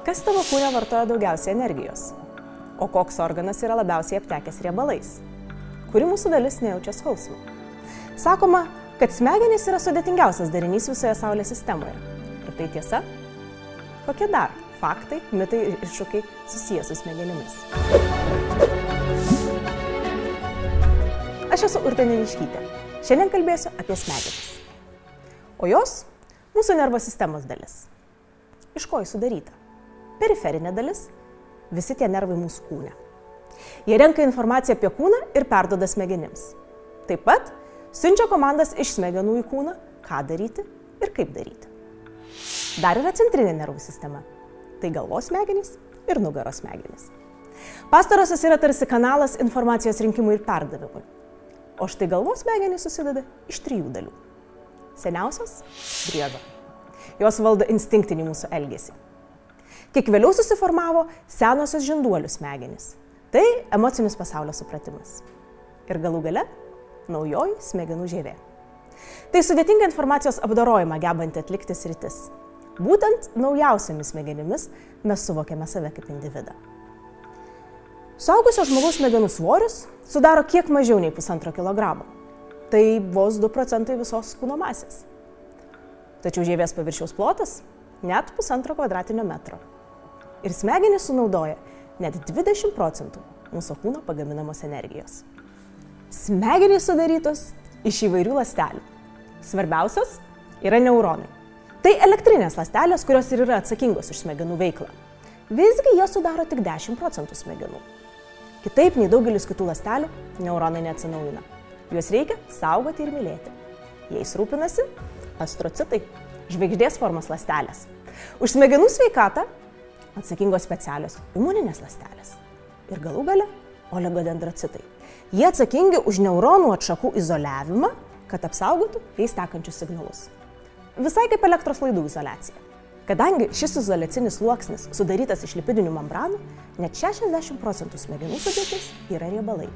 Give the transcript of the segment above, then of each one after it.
Kas tavo kūne vartoja daugiausiai energijos? O koks organas yra labiausiai aptekęs riebalais? Kuri mūsų dalis nejaučia skausmo? Sakoma, kad smegenys yra sudėtingiausias darinys visoje Saulės sistemoje. Ar tai tiesa? Kokie dar faktai, mitai ir iššūkiai susijęs su smegenimis? Aš esu Urte Neniškytė. Šiandien kalbėsiu apie smegenis. O jos - mūsų nervo sistemos dalis. Iš ko jis sudaryta? Periferinė dalis - visi tie nervai mūsų kūne. Jie renka informaciją apie kūną ir perdoda smegenims. Taip pat siunčia komandas iš smegenų į kūną, ką daryti ir kaip daryti. Dar yra centrinė nervų sistema. Tai galvos smegenys ir nugaros smegenys. Pastarosios yra tarsi kanalas informacijos rinkimui ir perdavimui. O štai galvos smegenys susideda iš trijų dalių. Seniausios - driežo. Jos valdo instinktinį mūsų elgesį. Kiek vėliau susiformavo senosios žinduolių smegenys. Tai emocinis pasaulio supratimas. Ir galų gale naujoji smegenų žievė. Tai sudėtinga informacijos apdarojimą gebanti atlikti sritis. Būtent naujausiamis smegenimis mes suvokiame save kaip individą. Suaugusio žmogaus smegenų svoris sudaro kiek mažiau nei pusantro kilogramo. Tai vos 2 procentai visos kūno masės. Tačiau žievės paviršiaus plotas net pusantro kvadratinio metro. Ir smegenys sunaudoja net 20 procentų mūsų kūno pagaminamos energijos. Smegenys sudarytos iš įvairių ląstelių. Svarbiausios yra neuronai. Tai elektrinės ląstelės, kurios ir yra atsakingos už smegenų veiklą. Visgi jie sudaro tik 10 procentų smegenų. Kitaip nei daugelis kitų ląstelių, neuronai neatsinaujina. Juos reikia saugoti ir mylėti. Jais rūpinasi astrocitai, žvaigždės formos ląstelės. Už smegenų sveikatą atsakingos specialios imuninės ląstelės. Ir galų gale oligodendrocitai. Jie atsakingi už neuronų atšakų izoliavimą, kad apsaugotų jais tekančius signalus. Visai kaip elektros laidų izolacija. Kadangi šis izolacinis sluoksnis sudarytas iš lipidinių membranų, net 60 procentų smegenų sudėtis yra riebalai.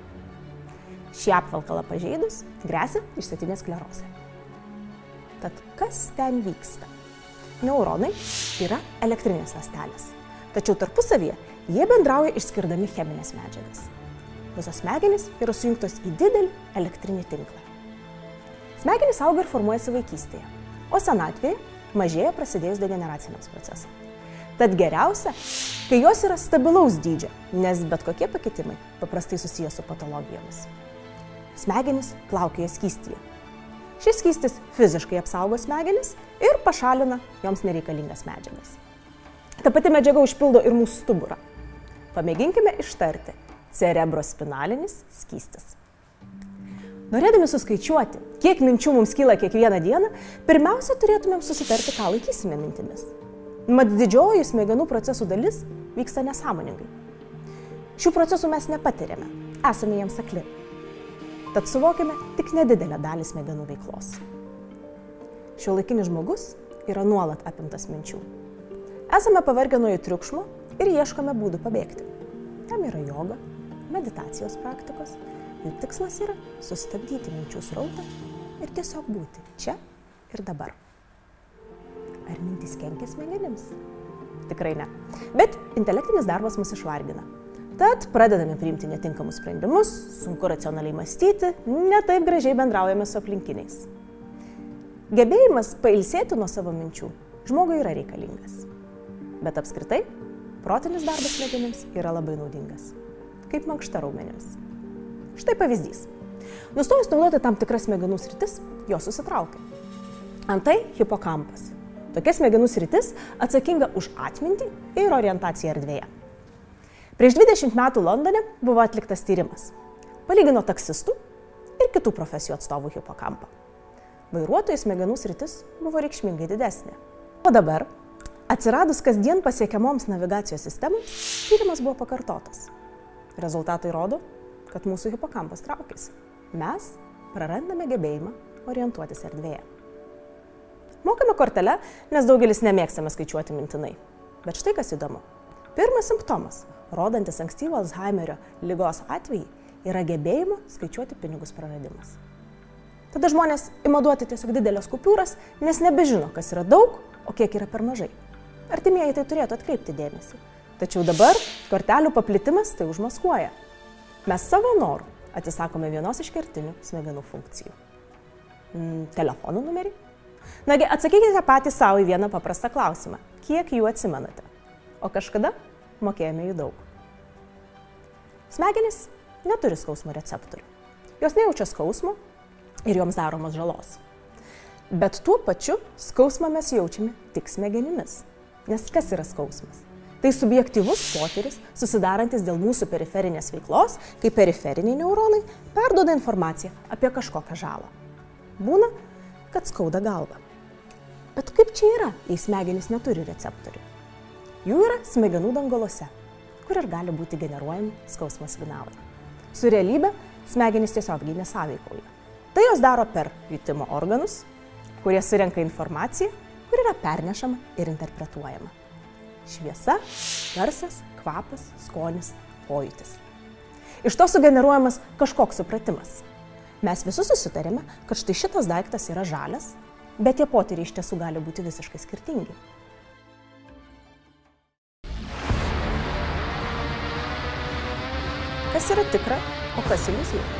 Šį apvalkalą pažeidus grėsia išsėtinė sklerozė. Tad kas ten vyksta? Neuronai yra elektrinės ląstelės. Tačiau tarpusavyje jie bendrauja išskirdami cheminės medžiagas. Visos smegenys yra sujungtos į didelį elektrinį tinklą. Smegenys auga ir formuojasi vaikystėje, o senatvėje mažėja prasidėjus degeneraciniams procesams. Tad geriausia, kai jos yra stabilaus dydžio, nes bet kokie pakitimai paprastai susijęs su patologijomis. Smegenys plaukioja skystyje. Šis skystis fiziškai apsaugo smegenis ir pašalina joms nereikalingas medžiagas. Ta pati medžiaga užpildo ir mūsų stuburą. Pamėginkime ištarti cerebrospinalinis skystis. Norėdami suskaičiuoti, kiek minčių mums kyla kiekvieną dieną, pirmiausia turėtumėm susitarti, ką laikysime mintimis. Mat didžioji smegenų procesų dalis vyksta nesąmoningai. Šių procesų mes nepatiriame, esame jiems akli. Tad suvokime tik nedidelę dalį smegenų veiklos. Šiuolaikinis žmogus yra nuolat apimtas minčių. Esame pavargę nuo jų triukšmo ir ieškome būdų pabėgti. Tam yra joga, meditacijos praktikos, Jų tikslas yra sustabdyti minčių srautą ir tiesiog būti čia ir dabar. Ar mintis kenkia smegenims? Tikrai ne. Bet intelektinis darbas mus išvargina. Tad pradedame priimti netinkamus sprendimus, sunku racionaliai mąstyti, netaip gražiai bendraujame su aplinkiniais. Gebėjimas pailsėti nuo savo minčių žmogui yra reikalingas. Bet apskritai, protinis darbas smegenims yra labai naudingas. Kaip mankšta raumenims. Štai pavyzdys. Nustojus naudoti tam tikras smegenų sritis, jos susitraukia. Antai hipokampas. Tokia smegenų sritis atsakinga už atmintį ir orientaciją erdvėje. Prieš 20 metų Londone buvo atliktas tyrimas. Palygino taksistų ir kitų profesijų atstovų hipokampą. Vairuotojų smegenų sritis buvo reikšmingai didesnė. O dabar, atsiradus kasdien pasiekiamoms navigacijos sistemoms, tyrimas buvo pakartotas. Rezultatai rodo, kad mūsų hipokampas traukiasi. Mes prarandame gebėjimą orientuotis erdvėje. Mokame kortelę, nes daugelis nemėgstame skaičiuoti mintinai. Bet štai kas įdomu. Pirmas simptomas, rodantis ankstyvo Alzheimerio lygos atvejį, yra gebėjimo skaičiuoti pinigus praradimas. Tada žmonės ima duoti tiesiog didelės kupiūras, nes nebežino, kas yra daug, o kiek yra per mažai. Artimieji tai turėtų atkreipti dėmesį. Tačiau dabar kortelių paplitimas tai užmaskuoja. Mes savo norų atsisakome vienos iš kertinių smegenų funkcijų. Mm, telefonų numerį? Nagi, atsakykite patys savo į vieną paprastą klausimą. Kiek jų atsimenate? O kažkada mokėjome jų daug. Smegenys neturi skausmo receptorių. Jos nejaučia skausmo ir joms daromos žalos. Bet tuo pačiu skausmą mes jaučiame tik smegenimis. Nes kas yra skausmas? Tai subjektivus potyris, susidarantis dėl mūsų periferinės veiklos, kai periferiniai neuronai perdoda informaciją apie kažkokią žalą. Būna, kad skauda galva. Bet kaip čia yra, jei smegenys neturi receptorių? Jų yra smegenų dangaluose, kur ir gali būti generuojami skausmo signalai. Su realybė smegenys tiesiogiai nesąveikauja. Tai jos daro per jutimo organus, kurie surenka informaciją, kur yra pernešama ir interpretuojama šviesa, garsas, kvapas, skonis, pojūtis. Iš to sugeneruojamas kažkoks supratimas. Mes visi susitarėme, kad štai šitas daiktas yra žalias, bet tie potyriai iš tiesų gali būti visiškai skirtingi. Kas yra tikra, o kas iliuzija?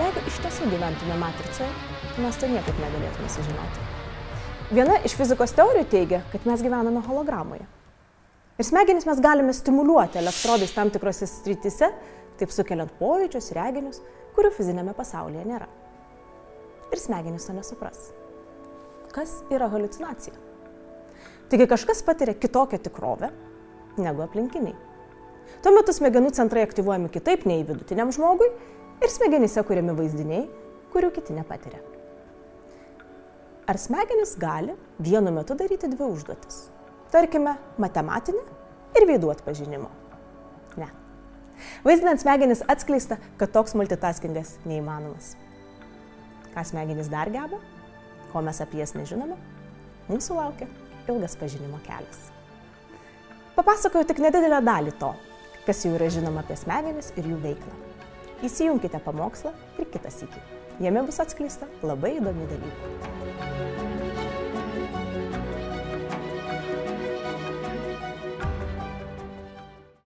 Jeigu iš tiesų gyventume matricoje, mes to niekaip negalėtume sužinoti. Viena iš fizikos teorijų teigia, kad mes gyvename hologramoje. Ir smegenis mes galime stimuliuoti elektrodais tam tikrose srityse, taip sukeliant pojūčius, reginius, kurių fizinėme pasaulyje nėra. Ir smegenys to nesupras. Kas yra halucinacija? Taigi kažkas patiria kitokią tikrovę negu aplinkiniai. Tuo metu smegenų centrai aktyvuojami kitaip nei vidutiniam žmogui ir smegenyse kuriami vaizdiniai, kurių kiti nepatiria. Ar smegenys gali vienu metu daryti dvi užduotis? Tarkime, matematinį ir veidų atpažinimo. Ne. Vaizdinant smegenis atskleista, kad toks multitaskingas neįmanomas. Ką smegenys dar geba, ko mes apie jas nežinome, mūsų laukia ilgas pažinimo kelias. Papasakoju tik nedidelę dalį to, kas jau yra žinoma apie smegenis ir jų veiklą. Įsijunkite pamokslą ir kitą sykį. Jame bus atskleista labai įdomių dalykų.